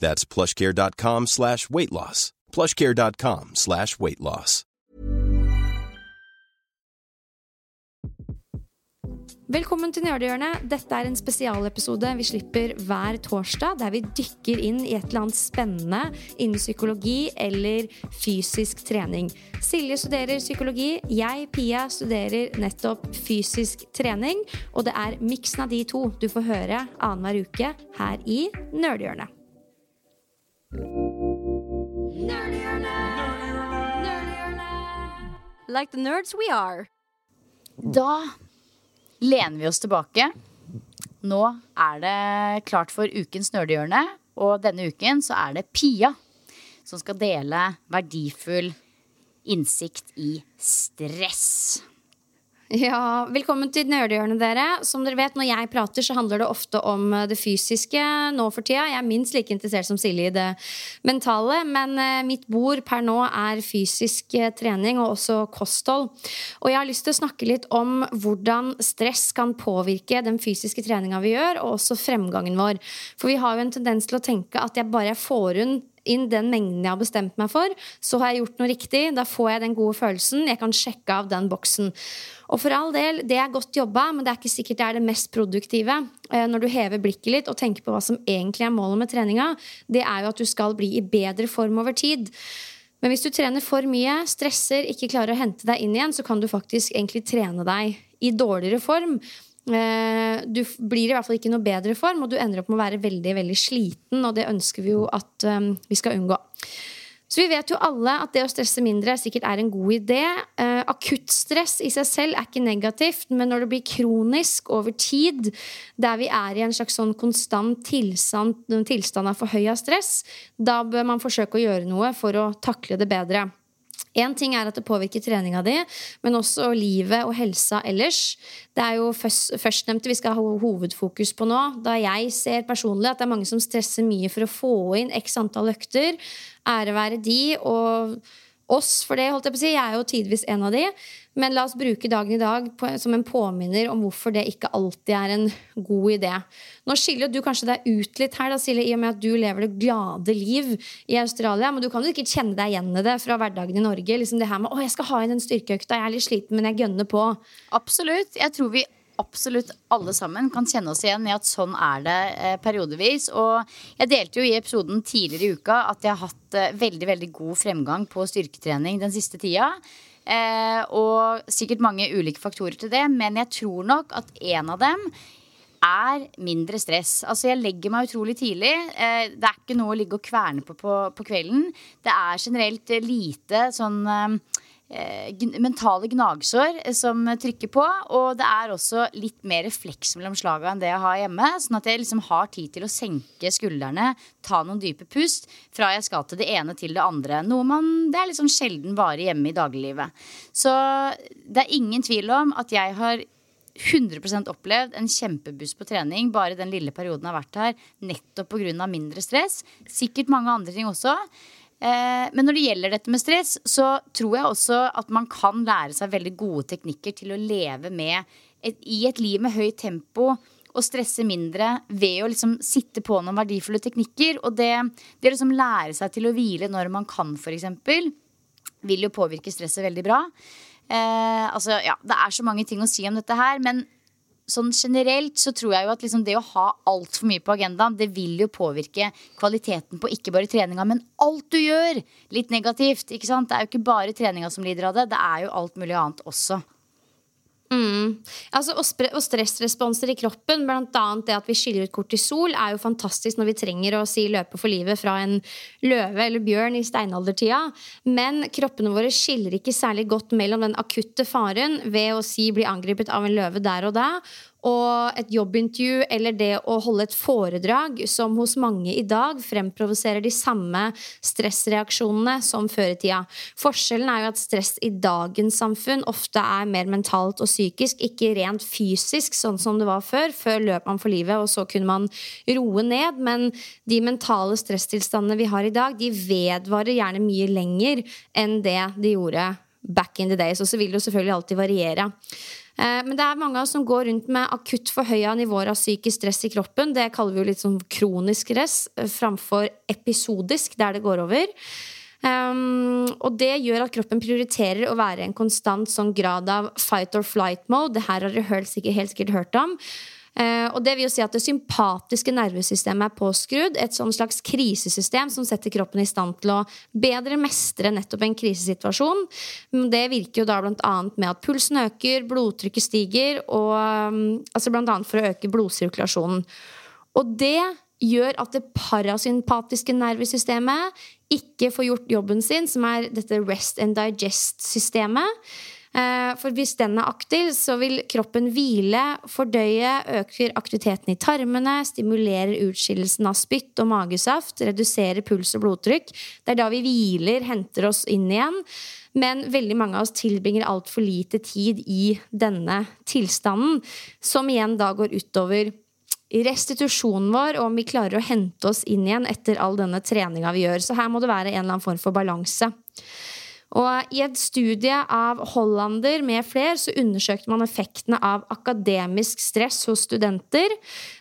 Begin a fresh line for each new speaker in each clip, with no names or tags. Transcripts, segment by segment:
That's plushcare.com slash weight loss. plushcare.com slash weight loss.
Velkommen til Nerdehjørnet. Dette er en spesialepisode vi slipper hver torsdag, der vi dykker inn i et eller annet spennende innen psykologi eller fysisk trening. Silje studerer psykologi, jeg, Pia, studerer nettopp fysisk trening. Og det er miksen av de to du får høre annenhver uke her i Nerdehjørnet.
Like the nerds we are.
Da lener vi oss tilbake. Nå er det klart for ukens nerdehjørne, og denne uken så er det Pia som skal dele verdifull innsikt i stress.
Ja, Velkommen til Nerdehjørnet, dere. Som dere vet, Når jeg prater, så handler det ofte om eh, det fysiske nå for tida. Jeg er minst like interessert som Silje i det mentale, men eh, mitt bord per nå er fysisk eh, trening og også kosthold. Og jeg har lyst til å snakke litt om hvordan stress kan påvirke den fysiske treninga vi gjør, og også fremgangen vår. For vi har jo en tendens til å tenke at jeg bare får inn inn den mengden jeg har bestemt meg for, så har jeg gjort noe riktig. Da får jeg den gode følelsen. Jeg kan sjekke av den boksen. Og for all del, det er godt jobba, men det er ikke sikkert det er det mest produktive. Eh, når du hever blikket litt og tenker på hva som egentlig er målet med treninga, det er jo at du skal bli i bedre form over tid. Men hvis du trener for mye, stresser, ikke klarer å hente deg inn igjen, så kan du faktisk egentlig trene deg i dårligere form. Eh, du blir i hvert fall ikke noe bedre form, og du ender opp med å være veldig veldig sliten. Og det ønsker vi jo at um, vi skal unngå. Så vi vet jo alle at det å stresse mindre sikkert er en god idé. Uh, Akuttstress i seg selv er ikke negativt, men når det blir kronisk over tid, der vi er i en slags sånn konstant tilstand, tilstand av for høy av stress, da bør man forsøke å gjøre noe for å takle det bedre. Én ting er at det påvirker treninga di, men også livet og helsa ellers. Det er jo førstnevnte vi skal ha hovedfokus på nå. Da jeg ser personlig at det er mange som stresser mye for å få inn x antall økter. Ære være de, og oss for det, holdt jeg på å si. Jeg er jo tidvis en av de. Men la oss bruke dagen i dag på, som en påminner om hvorfor det ikke alltid er en god idé. Nå skiller du kanskje deg ut litt her, da, Silje, i og med at du lever det glade liv i Australia. Men du kan jo ikke kjenne deg igjen i det fra hverdagen i Norge. Liksom det her med 'Å, jeg skal ha inn den styrkeøkta. Jeg er litt sliten, men jeg gønner på'.
Absolutt. Jeg tror vi absolutt alle sammen kan kjenne oss igjen i at sånn er det eh, periodevis. Og jeg delte jo i episoden tidligere i uka at jeg har hatt eh, veldig, veldig god fremgang på styrketrening den siste tida. Eh, og sikkert mange ulike faktorer til det, men jeg tror nok at en av dem er mindre stress. Altså Jeg legger meg utrolig tidlig. Eh, det er ikke noe å ligge og kverne på, på på, kvelden. Det er generelt lite sånn eh, mentale gnagsår eh, som trykker på. Og det er også litt mer refleks mellom slaga enn det jeg har hjemme. Sånn at jeg liksom har tid til å senke skuldrene, ta noen dype pust fra jeg skal til det ene til det andre. Noe man det er liksom sjelden varer hjemme i dagliglivet. Så det er ingen tvil om at jeg har 100% opplevd en kjempebuss på trening bare den lille perioden jeg har vært her, nettopp pga. mindre stress. Sikkert mange andre ting også. Eh, men når det gjelder dette med stress, så tror jeg også at man kan lære seg veldig gode teknikker til å leve med et, i et liv med høyt tempo og stresse mindre ved å liksom sitte på noen verdifulle teknikker. Og det, det å liksom lære seg til å hvile når man kan, f.eks., vil jo påvirke stresset veldig bra. Eh, altså, ja, det er så mange ting å si om dette her, men sånn generelt så tror jeg jo at liksom det å ha altfor mye på agendaen, det vil jo påvirke kvaliteten på ikke bare treninga, men alt du gjør, litt negativt. ikke sant? Det er jo ikke bare treninga som lider av det, det er jo alt mulig annet også.
Mm. Altså, og, stressresponser i kroppen, bl.a. det at vi skiller ut kortisol, er jo fantastisk når vi trenger å si løpe for livet fra en løve eller bjørn i steinaldertida. Men kroppene våre skiller ikke særlig godt mellom den akutte faren ved å si bli angrepet av en løve der og da, og et jobbintervju eller det å holde et foredrag som hos mange i dag fremprovoserer de samme stressreaksjonene som før i tida. Forskjellen er jo at stress i dagens samfunn ofte er mer mentalt og psykisk, ikke rent fysisk, sånn som det var før. Før løp man for livet, og så kunne man roe ned. Men de mentale stresstilstandene vi har i dag, de vedvarer gjerne mye lenger enn det de gjorde back in the days. Og så vil det jo selvfølgelig alltid variere. Eh, men det er mange av oss som går rundt med akutt forhøya nivåer av psykisk stress i kroppen. Det kaller vi jo litt sånn kronisk stress eh, framfor episodisk, der det går over. Um, og det gjør at kroppen prioriterer å være en konstant sånn grad av fight or flight mode. Det her har dere helt sikkert, helt sikkert hørt om. Uh, og Det vil jo si at det sympatiske nervesystemet er påskrudd. Et sånn slags krisesystem som setter kroppen i stand til å bedre mestre nettopp en krisesituasjon. Det virker jo da bl.a. med at pulsen øker, blodtrykket stiger, og, um, altså bl.a. for å øke blodsirkulasjonen. Og det gjør at det parasympatiske nervesystemet ikke får gjort jobben sin, som er dette rest and digest-systemet. Eh, for hvis den er aktiv, så vil kroppen hvile, fordøye, øker aktiviteten i tarmene, stimulerer utskillelsen av spytt og magesaft, reduserer puls og blodtrykk. Det er da vi hviler, henter oss inn igjen. Men veldig mange av oss tilbringer altfor lite tid i denne tilstanden, som igjen da går utover restitusjonen vår, og om vi klarer å hente oss inn igjen etter all denne treninga vi gjør. Så her må det være en eller annen form for balanse. Og I et studie av hollander med fler så undersøkte man effektene av akademisk stress hos studenter,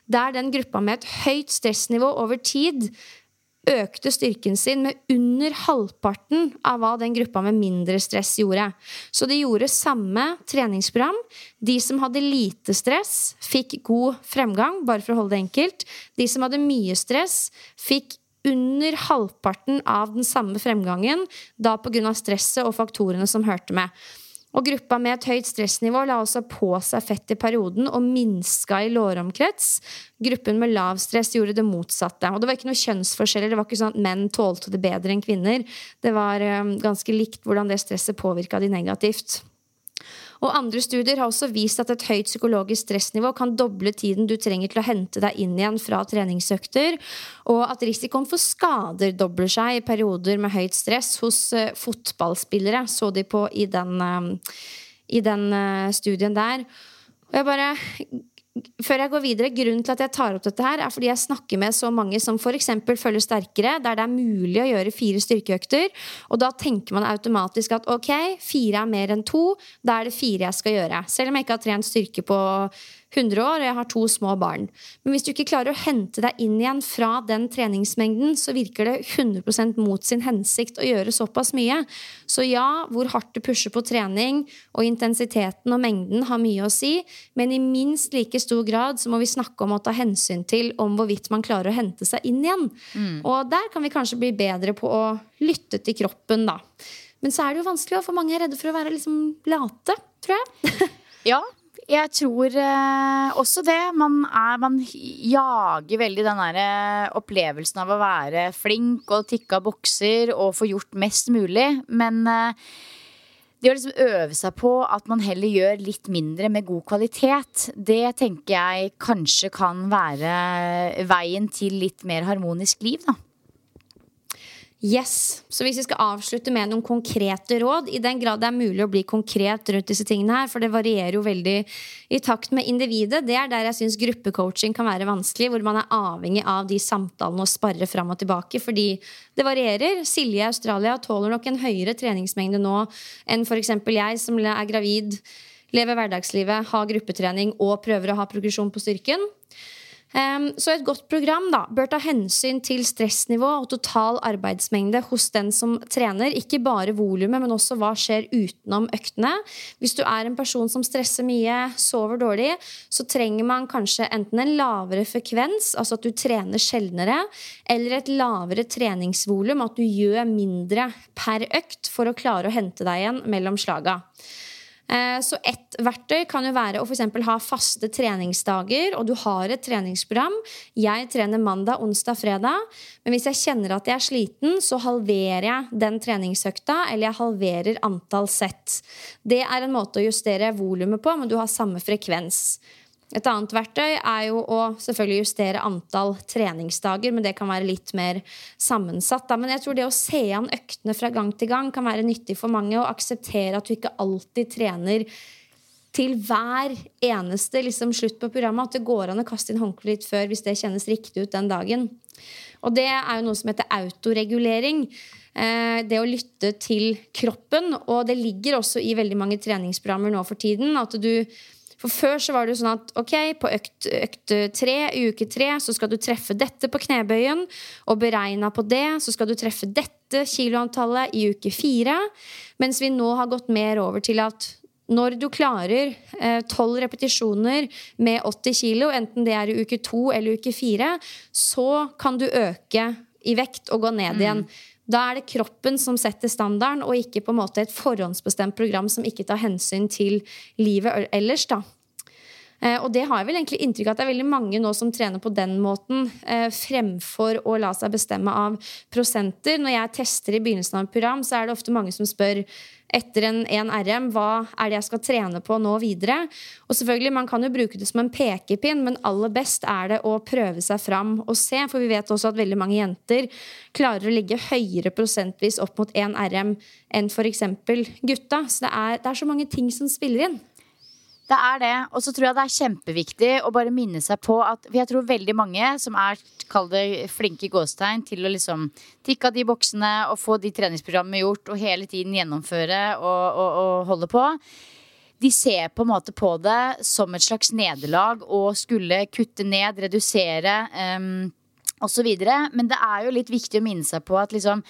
der den gruppa med et høyt stressnivå over tid økte styrken sin med under halvparten av hva den gruppa med mindre stress gjorde. Så de gjorde samme treningsprogram. De som hadde lite stress, fikk god fremgang, bare for å holde det enkelt. De som hadde mye stress, fikk under halvparten av den samme fremgangen, da pga. stresset og faktorene som hørte med. Og gruppa med et høyt stressnivå la også på seg fett i perioden og minska i låromkrets. Gruppen med lav stress gjorde det motsatte. Og det var ikke noe kjønnsforskjeller. Det var ikke sånn at menn tålte det bedre enn kvinner. Det var um, ganske likt hvordan det stresset påvirka de negativt. Og andre studier har også vist at et høyt psykologisk stressnivå kan doble tiden du trenger til å hente deg inn igjen fra treningsøkter, og at risikoen for skader dobler seg i perioder med høyt stress hos uh, fotballspillere, så de på i den, uh, i den uh, studien der. Og jeg bare før jeg går videre, Grunnen til at jeg tar opp dette, her er fordi jeg snakker med så mange som f.eks. følger sterkere, der det er mulig å gjøre fire styrkeøkter. Og da tenker man automatisk at ok, fire er mer enn to, da er det fire jeg skal gjøre. Selv om jeg ikke har trent styrke på 100 år, og jeg har to små barn. Men hvis du ikke klarer å hente deg inn igjen fra den treningsmengden, så virker det 100 mot sin hensikt å gjøre såpass mye. Så ja, hvor hardt du pusher på trening, og intensiteten og mengden har mye å si, men i minst like stor grad så må vi snakke om å ta hensyn til om hvorvidt man klarer å hente seg inn igjen. Mm. Og der kan vi kanskje bli bedre på å lytte til kroppen, da. Men så er det jo vanskelig, for mange er redde for å være liksom late, tror jeg.
ja, jeg tror eh, også det. Man, er, man jager veldig den der eh, opplevelsen av å være flink og tikke av bokser og få gjort mest mulig. Men eh, det å liksom øve seg på at man heller gjør litt mindre med god kvalitet, det tenker jeg kanskje kan være veien til litt mer harmonisk liv, da.
Yes, Så hvis vi skal avslutte med noen konkrete råd, i den grad det er mulig å bli konkret rundt disse tingene her, for det varierer jo veldig i takt med individet, det er der jeg syns gruppecoaching kan være vanskelig, hvor man er avhengig av de samtalene og sparre fram og tilbake, fordi det varierer. Silje i Australia tåler nok en høyere treningsmengde nå enn f.eks. jeg, som er gravid, lever hverdagslivet, har gruppetrening og prøver å ha progresjon på styrken. Så et godt program da, bør ta hensyn til stressnivå og total arbeidsmengde hos den som trener. Ikke bare volumet, men også hva skjer utenom øktene. Hvis du er en person som stresser mye, sover dårlig, så trenger man kanskje enten en lavere frekvens, altså at du trener sjeldnere, eller et lavere treningsvolum, at du gjør mindre per økt for å klare å hente deg igjen mellom slaga. Eh, så ett verktøy kan jo være å for ha faste treningsdager, og du har et treningsprogram. Jeg trener mandag, onsdag, fredag. Men hvis jeg kjenner at jeg er sliten, så halverer jeg den treningsøkta, eller jeg halverer antall sett. Det er en måte å justere volumet på, men du har samme frekvens. Et annet verktøy er jo å selvfølgelig justere antall treningsdager, men det kan være litt mer sammensatt. Da. Men jeg tror det å se an øktene fra gang til gang kan være nyttig for mange. Og akseptere at du ikke alltid trener til hver eneste liksom, slutt på programmet. At det går an å kaste inn håndkleet litt før hvis det kjennes riktig ut den dagen. Og det er jo noe som heter autoregulering. Eh, det å lytte til kroppen. Og det ligger også i veldig mange treningsprogrammer nå for tiden. at du for før så var det jo sånn at ok, på økt, økt tre, i uke tre så skal du treffe dette på knebøyen, og beregna på det så skal du treffe dette kiloantallet i uke fire. Mens vi nå har gått mer over til at når du klarer eh, tolv eh, repetisjoner med 80 kilo, enten det er i uke to eller uke fire, så kan du øke i vekt og gå ned mm. Da er det kroppen som setter standarden, og ikke på en måte et forhåndsbestemt program som ikke tar hensyn til livet ellers. da. Eh, og det har jeg vel egentlig inntrykk av at det er veldig mange nå som trener på den måten, eh, fremfor å la seg bestemme av prosenter. Når jeg tester i begynnelsen av et program, så er det ofte mange som spør etter en, en, RM, hva er det jeg skal trene på nå videre? Og selvfølgelig, Man kan jo bruke det som en pekepinn, men aller best er det å prøve seg fram og se. For vi vet også at veldig mange jenter klarer å ligge høyere prosentvis opp mot én RM enn f.eks. gutta. Så det er, det er så mange ting som spiller inn.
Det er det. Og så tror jeg det er kjempeviktig å bare minne seg på at For jeg tror veldig mange som er det flinke gåstegn til å liksom tikke av de boksene og få de treningsprogrammene gjort og hele tiden gjennomføre og, og, og holde på. De ser på en måte på det som et slags nederlag og skulle kutte ned, redusere um, osv. Men det er jo litt viktig å minne seg på at liksom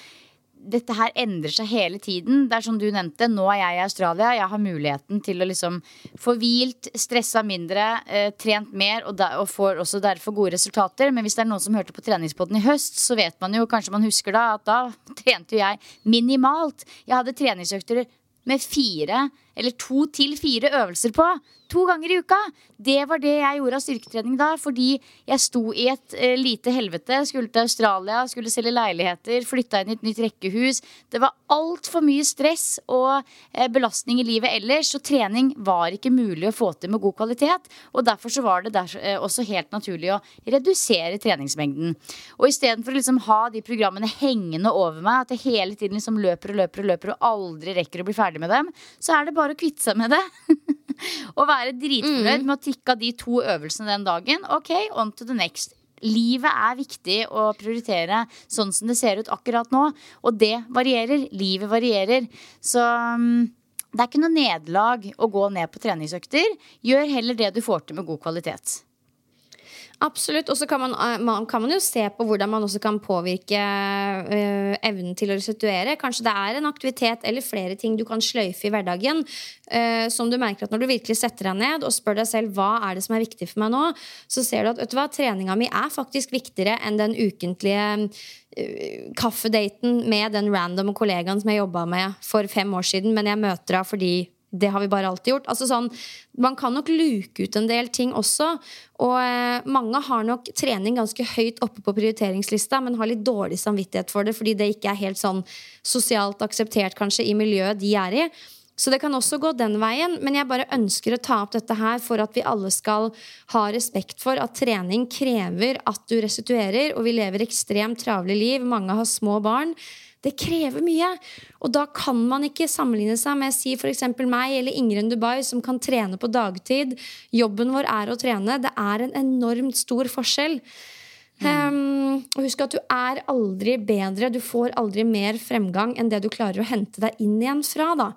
dette her endrer seg hele tiden. Det er som du nevnte, nå er jeg i Australia. Jeg har muligheten til å liksom få hvilt, stressa mindre, eh, trent mer og, da, og, får også derfor gode resultater. Men hvis det er noen som hørte på treningspoden i høst, så vet man jo, kanskje man husker da, at da trente jo jeg minimalt. Jeg hadde treningsøkter med fire eller to til fire øvelser på. To ganger i uka. Det var det jeg gjorde av styrketrening da. Fordi jeg sto i et eh, lite helvete. Skulle til Australia, skulle selge leiligheter, flytta inn i et nytt rekkehus. Det var altfor mye stress og eh, belastning i livet ellers. Så trening var ikke mulig å få til med god kvalitet. Og derfor så var det der, eh, også helt naturlig å redusere treningsmengden. Og istedenfor å liksom ha de programmene hengende over meg, at jeg hele tiden liksom løper og løper og løper og aldri rekker å bli ferdig med dem, så er det bare å kvitte seg med det. og være dritfornøyd mm. med å tikke av de to øvelsene den dagen. Ok, on to the next. Livet er viktig å prioritere sånn som det ser ut akkurat nå. Og det varierer. Livet varierer. Så um, det er ikke noe nederlag å gå ned på treningsøkter. Gjør heller det du får til med god kvalitet.
Absolutt. Og så kan, man, man, kan man jo se på hvordan man også kan påvirke uh, evnen til å restituere. Kanskje det er en aktivitet eller flere ting du kan sløyfe i hverdagen. Uh, som du merker at Når du virkelig setter deg ned og spør deg selv hva er det som er viktig for meg nå, så ser du at vet du hva, treninga mi er faktisk viktigere enn den ukentlige uh, kaffedaten med den random kollegaen som jeg jobba med for fem år siden, men jeg møter henne fordi det har vi bare alltid gjort. Altså sånn, man kan nok luke ut en del ting også. Og eh, mange har nok trening ganske høyt oppe på prioriteringslista, men har litt dårlig samvittighet for det fordi det ikke er helt sånn sosialt akseptert kanskje i miljøet de er i. Så det kan også gå den veien, men jeg bare ønsker å ta opp dette her for at vi alle skal ha respekt for at trening krever at du restituerer, og vi lever ekstremt travle liv, mange har små barn. Det krever mye. Og da kan man ikke sammenligne seg med si f.eks. meg eller Ingrid Dubai, som kan trene på dagtid. Jobben vår er å trene. Det er en enormt stor forskjell. Um, og husk at du er aldri bedre, du får aldri mer fremgang enn det du klarer å hente deg inn igjen fra. da.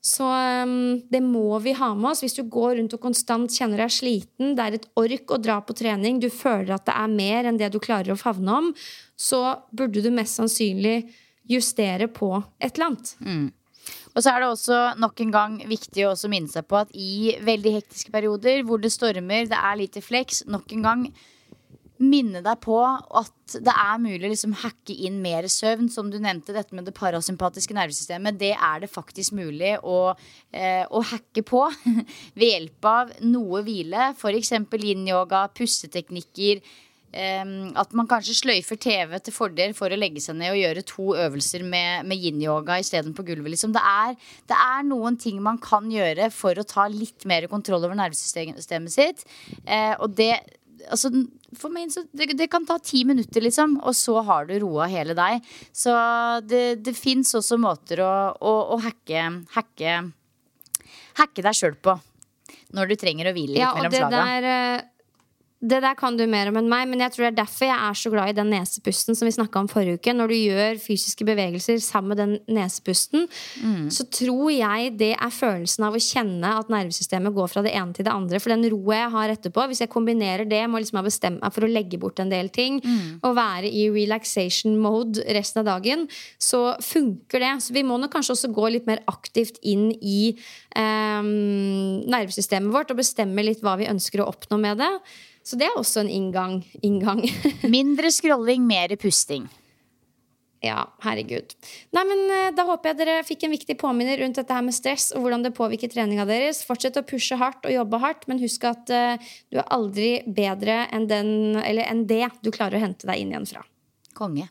Så um, det må vi ha med oss. Hvis du går rundt og konstant kjenner deg sliten, det er et ork å dra på trening, du føler at det er mer enn det du klarer å favne om, så burde du mest sannsynlig justere på et eller annet.
Mm. Og så er det også nok en gang viktig å minne seg på at i veldig hektiske perioder hvor det stormer, det er lite flex, nok en gang minne deg på at det er mulig å liksom hacke inn mer søvn. Som du nevnte, dette med det parasympatiske nervesystemet. Det er det faktisk mulig å, eh, å hacke på ved hjelp av noe hvile. F.eks. yin-yoga, pusteteknikker. Um, at man kanskje sløyfer TV til fordel for å legge seg ned og gjøre to øvelser med, med yin-yoga istedenfor gulvet. Liksom. Det, er, det, er, noen ting man kan gjøre for å ta litt mer kontroll over nervesystemet sitt. Uh, og det altså, for meg så det, det, kan ta ti minutter, liksom, og så har du roa hele deg. Så det, det fins også måter å, å, å hacke, hacke, hacke deg sjøl på. Når du trenger å hvile litt
ja,
mellom slaga.
Det der kan du mer om enn meg, men jeg tror det er derfor jeg er så glad i den nesepusten som vi snakka om forrige uke. Når du gjør fysiske bevegelser sammen med den nesepusten, mm. så tror jeg det er følelsen av å kjenne at nervesystemet går fra det ene til det andre. For den roa jeg har etterpå, hvis jeg kombinerer det med å liksom ha bestemt meg for å legge bort en del ting, mm. og være i relaxation mode resten av dagen, så funker det. Så vi må nok kanskje også gå litt mer aktivt inn i um, nervesystemet vårt og bestemme litt hva vi ønsker å oppnå med det. Så det er også en inngang. inngang.
Mindre scrolling, mer pusting.
Ja, herregud. Nei, men eh, Da håper jeg dere fikk en viktig påminner rundt dette her med stress og hvordan det påvirker treninga deres. Fortsett å pushe hardt og jobbe hardt, men husk at uh, du er aldri bedre enn, den, enn det du klarer å hente deg inn igjen fra.
Konge.